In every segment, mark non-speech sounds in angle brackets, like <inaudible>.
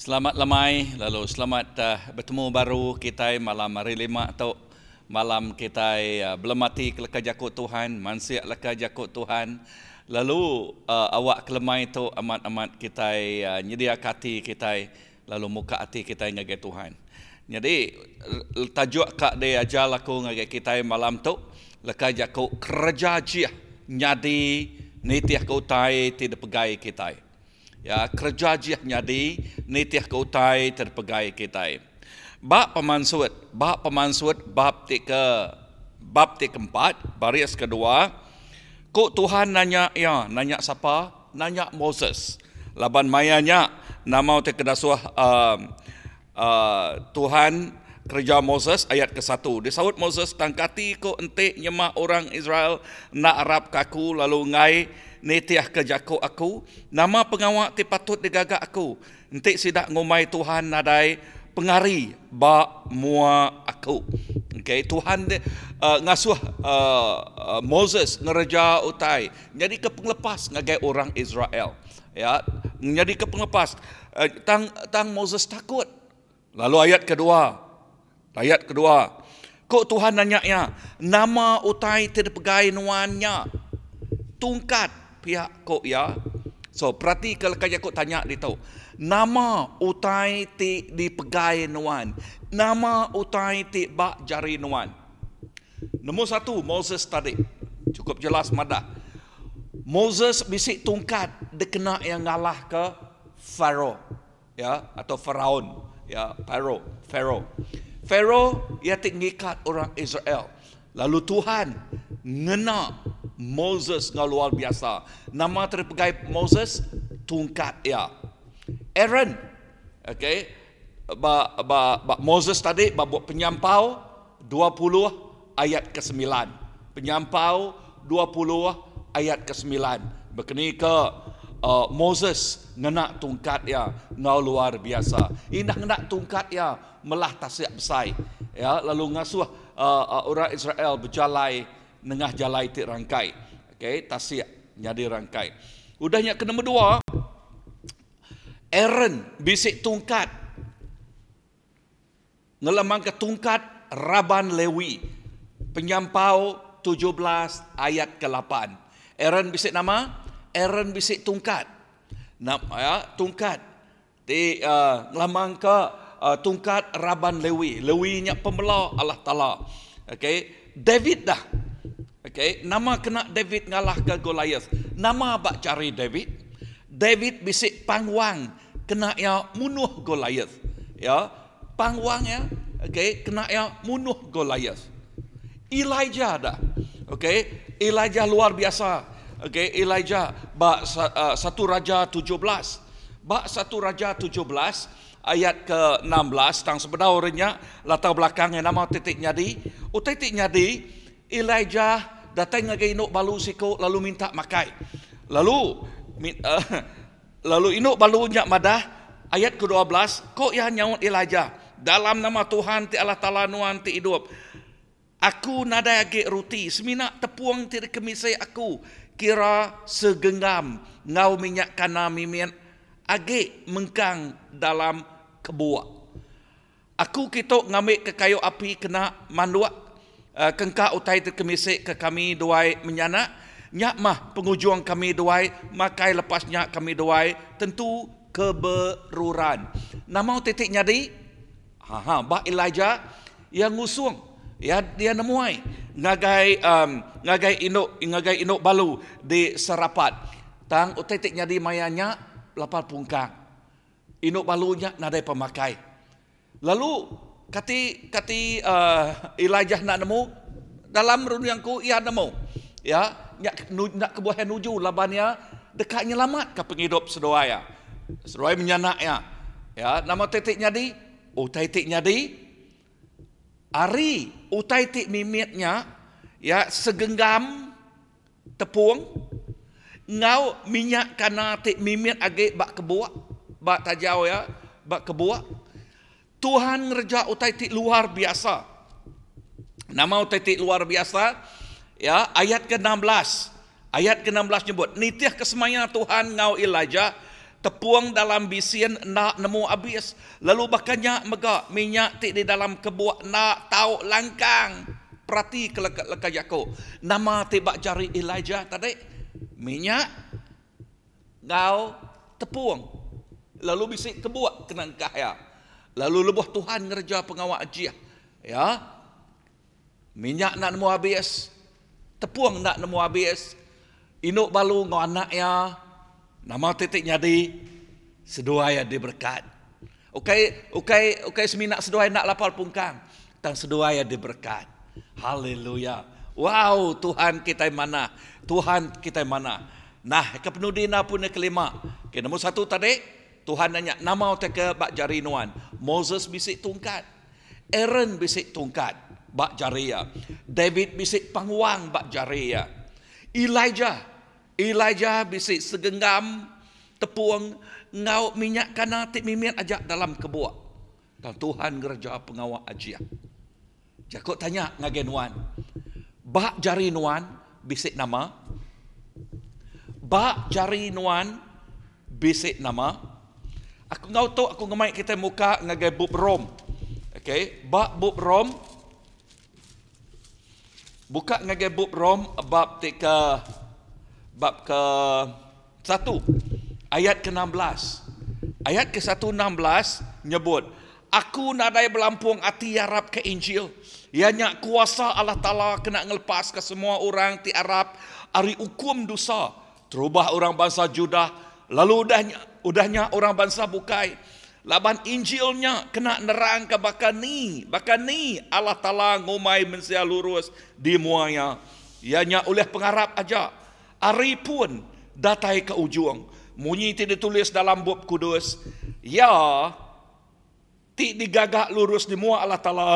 Selamat lamai, lalu selamat uh, bertemu baru kita malam hari lima atau malam kita uh, belemati keleka jakut Tuhan, mansiak leka jakut Tuhan. Lalu uh, awak kelemai itu amat-amat kita uh, nyedia hati kita, lalu muka hati kita ngagai Tuhan. Jadi tajuk kak dia ajar aku ngagai kita malam tu, leka jakut kerja jia nyadi nitiah kau tai tidak pegai kita ya kerja jih nyadi nitiah ke utai terpegai kita bab pemansut bab pemansut bab tiga bab tiga keempat baris kedua kok Tuhan nanya ya nanya siapa? Nanya Moses. Laban mayanya nama te kedasuh uh, uh, Tuhan kerja Moses ayat ke satu. Disahut Moses tangkati ko entik nyemak orang Israel nak Arab kaku lalu ngai netiah ke jaku aku. Nama pengawak ti patut digagak aku. Entik sidak ngumai Tuhan nadai pengari ba mua aku. Okay, Tuhan de, uh, ngasuh uh, Moses ngereja utai. Jadi kepenglepas ngagai orang Israel. Ya, jadi kepenglepas. Uh, tang tang Moses takut. Lalu ayat kedua. Ayat kedua. Kok Tuhan nanya ya, nama utai tidak pegai nuannya. Tungkat pihak kok ya. So perhati kalau kaya kok tanya dia tahu. Nama utai ti dipegai nuan. Nama utai ti bak jari nuan. Nombor satu, Moses tadi. Cukup jelas madah. Moses bisik tungkat dia kena yang ngalah ke Pharaoh ya atau Faraon ya Pharaoh Pharaoh Pharaoh ia tinggikat orang Israel lalu Tuhan ngena Moses ngau luar biasa. Nama terpegai Moses tungkat ya. Aaron, okay, ba, ba, ba Moses tadi ba buat penyampau 20 ayat ke-9. Penyampau 20 ayat ke-9. Berkini ke uh, Moses ngena tungkat ya ngau luar biasa. Indah ngena tungkat ya melah tasik besai. Ya lalu ngasuh uh, uh, orang Israel berjalan nengah jalai ti rangkai. Okey, tasik jadi rangkai. Udahnya ke nombor dua. Aaron bisik tungkat. Ngelamang ke tungkat Raban Lewi. Penyampau 17 ayat ke-8. Aaron bisik nama? Aaron bisik tungkat. Nama ya, tungkat. Di uh, ngelamang ke uh, tungkat Raban Lewi. Lewi nya pembelah Allah Taala. Okey, David dah Okay, nama kena David ngalah ke Goliath. Nama bak cari David. David bisik pangwang kena ya munuh Goliath. Ya, pangwang ya. Okay, kena ya munuh Goliath. Elijah dah. Okay, Elijah luar biasa. Okay, Elijah bak uh, satu raja 17. Bak satu raja 17 ayat ke-16 tang sebenarnya latar belakangnya nama titik nyadi. Oh titik nyadi Elijah datang lagi inuk balu siko lalu minta makai. Lalu uh, <laughs> lalu inuk balu nyak madah ayat ke-12 kok ya nyaut Elijah dalam nama Tuhan ti Allah Taala nuan ti hidup. Aku nada age ruti semina tepuang ti kemisai aku kira segenggam ngau minyak kana mimian age mengkang dalam kebuak. Aku kita ngambil ke kayu api kena manduak uh, kengkak utai terkemisik ke kami duai menyana nyak mah pengujung kami duai makai lepasnya kami duai tentu keberuran. Nama titik nyadi? Ha ha ba Elijah yang ngusung ya dia nemuai. Ngagai um, ngagai inuk ngagai inuk balu di serapat. Tang utai titik nyadi mayanya lapar pungkang. Inuk balunya nadai pemakai. Lalu kati kati uh, Elijah nak nemu dalam runungku ia nemu. Ya nak nak ke buah nuju labannya dekatnya lamat ke penghidup sedoa ya sedoa menyanak ya nama titiknya di oh titiknya di ari utai tik mimitnya ya segenggam tepung ngau minyak kana tik mimit age bak kebuak bak tajau ya bak kebuak Tuhan ngerja utaitik luar biasa. Nama utaitik luar biasa. Ya, ayat ke-16. Ayat ke-16 nyebut, nitiah kesemaya Tuhan ngau ilaja tepuang dalam bisian nak nemu habis. Lalu bakannya megak minyak tik di dalam kebuak nak tahu langkang. Perhati ke lekat Yakub. Nama tibak jari Elijah tadi. Minyak. Ngau tepuang. Lalu bisik kebuak kena kaya. Lalu lebuh Tuhan ngerja pengawal ajiah. Ya. Minyak nak nemu habis. Tepuang nak nemu habis. Inuk balu ngau anak ya. Nama titik nyadi sedua ya diberkat. Okey, okey, okey seminak sedua nak lapar pungkang. Tang sedua ya diberkat. Haleluya. Wow, Tuhan kita mana? Tuhan kita mana? Nah, kepenudina pun kelima. Okay, nombor satu tadi, Tuhan nanya, nama ke bak jari nuan. Moses bisik tungkat. Aaron bisik tungkat. Bak jari ya. David bisik pangwang bak jari ya. Elijah Elijah bisik segenggam tepuang ngau minyak kana tik mimit ajak dalam kebuak. Dan Tuhan gerja pengawal ajian. Jakut tanya ngagen wan. Bak jari nuan bisik nama. Bak jari nuan bisik nama. Aku ngau tu aku ngemai kita muka ngagai bub rom. Okay, bak bub rom. Buka ngagai bub rom bab tika bab ke satu ayat ke-16 ayat ke-116 nyebut aku nadai belampung hati Arab ke Injil ianya kuasa Allah Taala kena ngelepas ke semua orang ti Arab ari hukum dosa terubah orang bangsa Judah lalu udahnya udahnya orang bangsa bukai laban Injilnya kena nerang ke bakan ni bakan ni Allah Taala ngumai mensia lurus di muaya ianya oleh pengarap aja Ari pun datai ke ujung. Munyi tidak ditulis dalam bab kudus. Ya, ti digagak lurus di mua Allah Ta'ala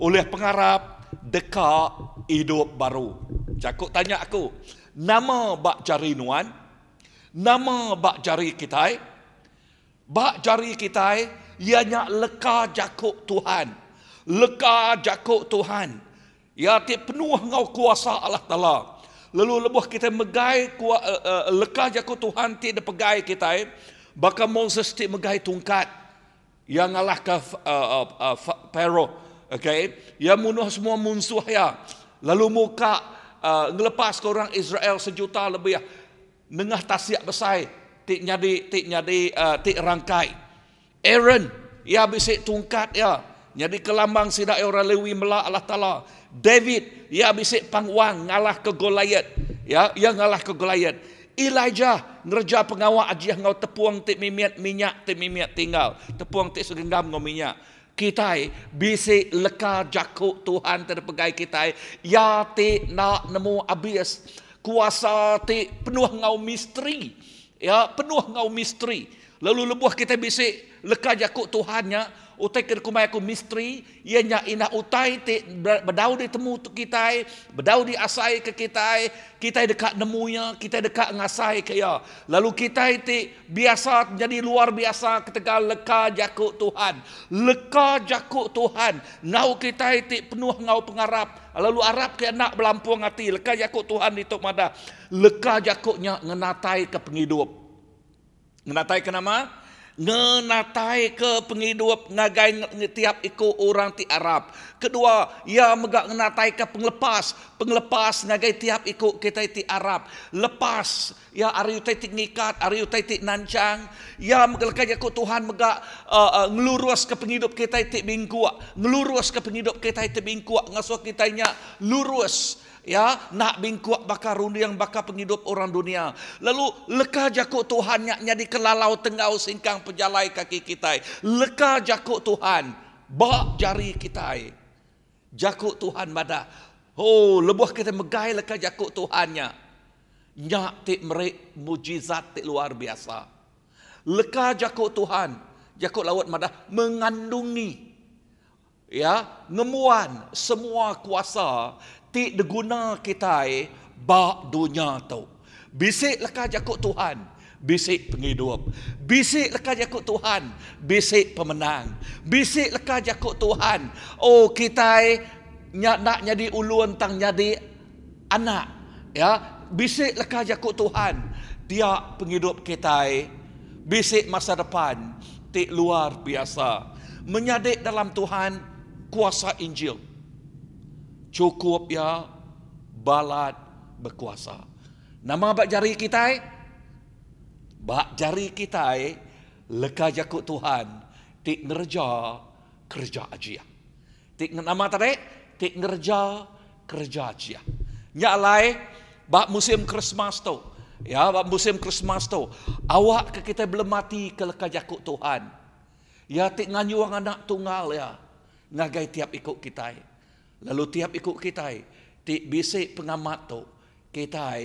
oleh pengarap dekat hidup baru. Cakuk tanya aku, nama bak jari nuan, nama bak jari kita, bak jari kita, ianya leka jakuk Tuhan. Leka jakuk Tuhan. Ya, ti penuh ngau kuasa Allah Ta'ala. Lalu lebuh kita megai kuat uh, uh, lekah jaku Tuhan ti de pegai kita eh. Baka Moses ti megai tungkat yang ngalah ke uh, uh, uh, Pharaoh. Okay. Yang munuh semua musuh ya. Lalu muka uh, ngelepas ke orang Israel sejuta lebih ya. Nengah tasiak besar ti nyadi ti nyadi uh, ti rangkai. Aaron ya bisik tungkat ya. Jadi kelambang sidak orang Lewi melak Allah Ta'ala. David ya bisik pangwang ngalah ke Goliat ya yang ngalah ke Goliat Elijah ngerja pengawal ajiah ngau tepuang tik mimiat minyak tik mimiat tinggal tepuang tik segenggam ngau minyak kita bisik leka jakuk Tuhan terpegai kita ya tik nak nemu habis kuasa tik penuh ngau misteri. Ya penuh ngau misteri. Lalu lebuh kita bisik leka jakuk Tuhannya utai ke kumai aku misteri. Ia nya ina utai te bedau di temu tu kita bedau di asai ke kita kita dekat nemunya kita dekat ngasai ke ya. Lalu kita te biasa jadi luar biasa ketika leka jakuk Tuhan. Leka jakuk Tuhan. Ngau kita te penuh ngau pengarap. Lalu Arab ke nak belampung hati leka jakuk Tuhan di tok mada. Leka jakuknya ngenatai ke penghidup. Ngenatai ke nama ngenatai ke penghidup ngagai tiap ikut orang ti Arab. Kedua, ia megak ngenatai ke penglepas, penglepas ngagai tiap ikut kita ti Arab. Lepas ya ari utai ti ngikat, ari utai ti nancang, ya megak ikut Tuhan megak uh, uh, ngelurus ke penghidup kita ti bingkuak, ngelurus ke penghidup kita ti bingkuak, ngasuh kita nya lurus ya nak bingkuak bakar rundi yang bakar penghidup orang dunia. Lalu leka jakuk Tuhan nya jadi kelalau tengau singkang pejalai kaki kita leka jakuk Tuhan bak jari kita jakuk Tuhan mada oh lebuh kita megai leka jakuk Tuhannya nyak. Tik merik mujizat tik luar biasa. Leka jakuk Tuhan jakuk laut mada mengandungi. Ya ngemuan semua kuasa ti diguna kita bak dunia tu. Bisik leka jakut Tuhan, bisik penghidup. Bisik leka jakut Tuhan, bisik pemenang. Bisik leka jakut Tuhan, oh kita nak jadi ulu tentang jadi anak. Ya, bisik leka jakut Tuhan, dia penghidup kita Bisik masa depan Tik luar biasa Menyadik dalam Tuhan Kuasa Injil Cukup ya Balat berkuasa Nama bak jari kita Bak jari kita Leka jakut Tuhan Tik ngerja Kerja aja Tik nama tadi Tik ngerja Kerja aja Nyalai Bak musim Christmas tu Ya, musim Christmas tu. Awak ke kita belum mati ke leka jakut Tuhan. Ya, tik nganyu orang anak tunggal ya. Ngagai tiap ikut kita. Lalu tiap ikut kita. Tik bisik pengamat tu. Kita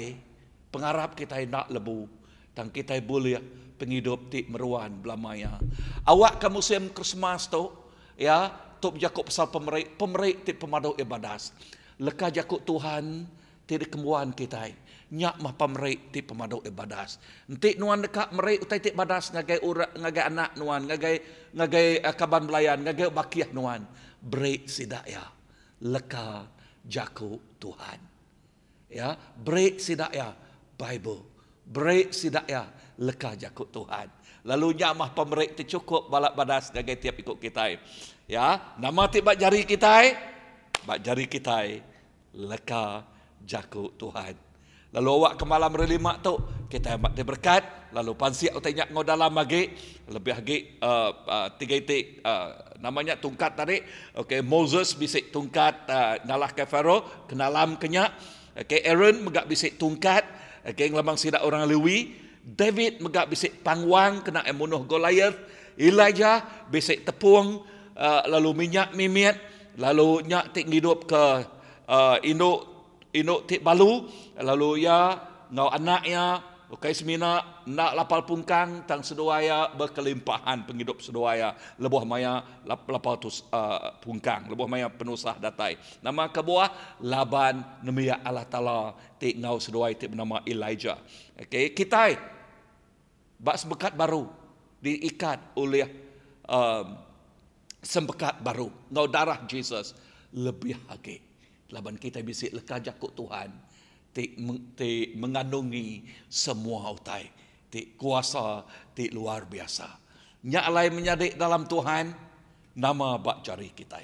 pengarap kita nak lebu. Dan kita boleh penghidup tik meruan belamaya. Awak ke musim Christmas tu. Ya, tu jakut pasal pemerik. Pemerik tik pemadau ibadas. Leka jakut Tuhan. Tidak kemuan kita nyak mah pamrei ti pemadau ibadas. Nanti nuan dekat merei utai ti badas ngagai ura ngagai anak nuan ngagai ngagai uh, kaban belayan ngagai bakiah nuan. Break sidak ya. Leka jaku Tuhan. Ya, break sidak ya Bible. Break sidak ya leka jaku Tuhan. Lalu nyak mah pamrei ti cukup balak badas ngagai tiap ikut kita. Ya, nama ti bak jari kita. Bak jari kita leka jaku Tuhan. Lalu awak ke malam relima tu kita amat dia berkat. Lalu pansiak utai ngau dalam lagi. Lebih lagi uh, uh, tiga itik uh, namanya tungkat tadi. Okey Moses bisik tungkat uh, nalah ke Faro kenalam kenyak okey Aaron megak bisik tungkat. Okey ngelambang sidak orang Lewi. David megak bisik pangwang kena emunuh Goliath. Elijah bisik tepung uh, lalu minyak mimit lalu nyak tik hidup ke uh, induk inuk tik balu lalu ya ngau anaknya Ukai semina nak lapal pungkang tang seduaya berkelimpahan penghidup seduaya lebuh maya lapal tu uh, pungkang lebuh maya penusah datai. Nama kebuah laban nemia Allah taala ti ngau seduaya ti bernama Elijah. Okey kita bak sebekat baru diikat oleh um, sembekat baru. Ngau darah Jesus lebih lagi laban kita bisik leka jakut Tuhan. Ti, ti mengandungi semua utai ti kuasa ti luar biasa. Nyak lai menyadik dalam Tuhan nama bak cari kita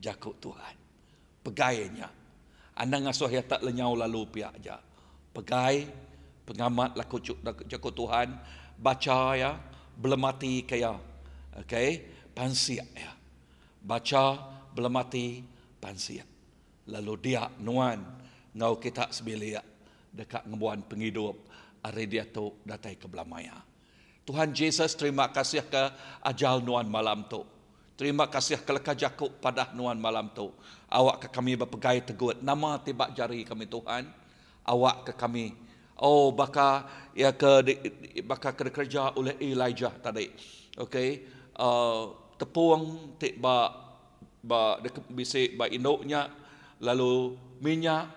jakut Tuhan. Pegainya anda ngasuh ya tak lenyau lalu pihak aja pegai pengamat laku jakut Tuhan baca ya belum mati kaya okey pansiak ya. Baca belum mati pansiak lalu dia nuan ngau kita sebilia dekat ngebuan penghidup hari dia tu datai ke belamaya Tuhan Yesus terima kasih ke ajal nuan malam tu. Terima kasih ke leka jakuk pada nuan malam tu. Awak ke kami berpegai tegut nama tibak jari kami Tuhan. Awak ke kami. Oh baka ya ke baka ke kerja oleh Elijah tadi. Okey? Uh, tepung tiba ba ba bisik ba induknya lalu minyak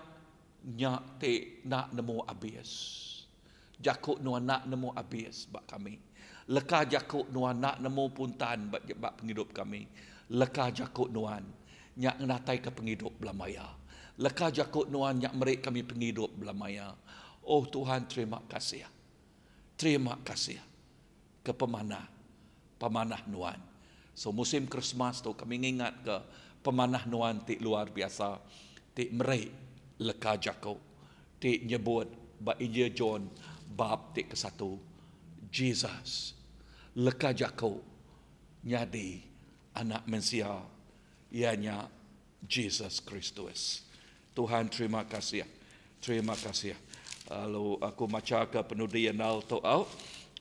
nyak te nak nemu habis. Jakuk nuan nak nemu habis bak kami. Leka jakuk nuan nak nemu puntan bak bak penghidup kami. Leka jakuk nuan nyak natai ke penghidup belamaya leka jakuk nuan nyak merik kami penghidup belamaya oh tuhan terima kasih. Terima kasih ke pemanah pemanah nuan. So musim Christmas tu kami ingat ke pemanah nuan ti luar biasa. Ti merei leka jako ti nyebut ba Injil John bab ti ke satu Jesus leka jako nyadi anak mensia ianya Jesus Kristus. Tuhan terima kasih terima kasih lalu aku maca ke penudian al to au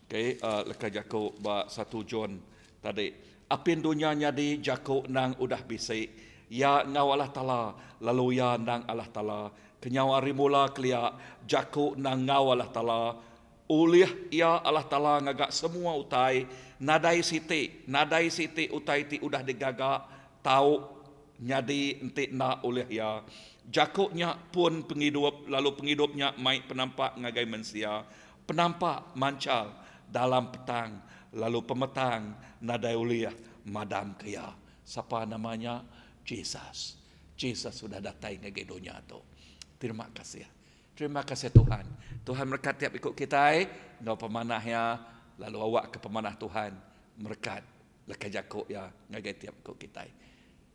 okay, uh, leka jako ba satu John tadi apin dunia nyadi jako nang udah bisik. Ya ngau Allah Ta'ala lalu ya nang Allah Ta'ala. Kenyawa rimula kelia jako nang ngau Allah Ta'ala. Ulih ya Allah Ta'ala ngagak semua utai. Nadai siti nadai siti utai ti udah digagak. Tahu nyadi entik na ulih ya. Jakuknya pun penghidup lalu penghidupnya mai penampak ngagai manusia penampak mancal dalam petang lalu pemetang nadai uliah madam kaya. Siapa namanya? Jesus. Jesus sudah datang ke dunia tu. Terima kasih. Terima kasih Tuhan. Tuhan berkat tiap ikut kita. Nau pemanahnya lalu awak ke pemanah Tuhan merekat lekas jako ya ngagai tiap ko kita.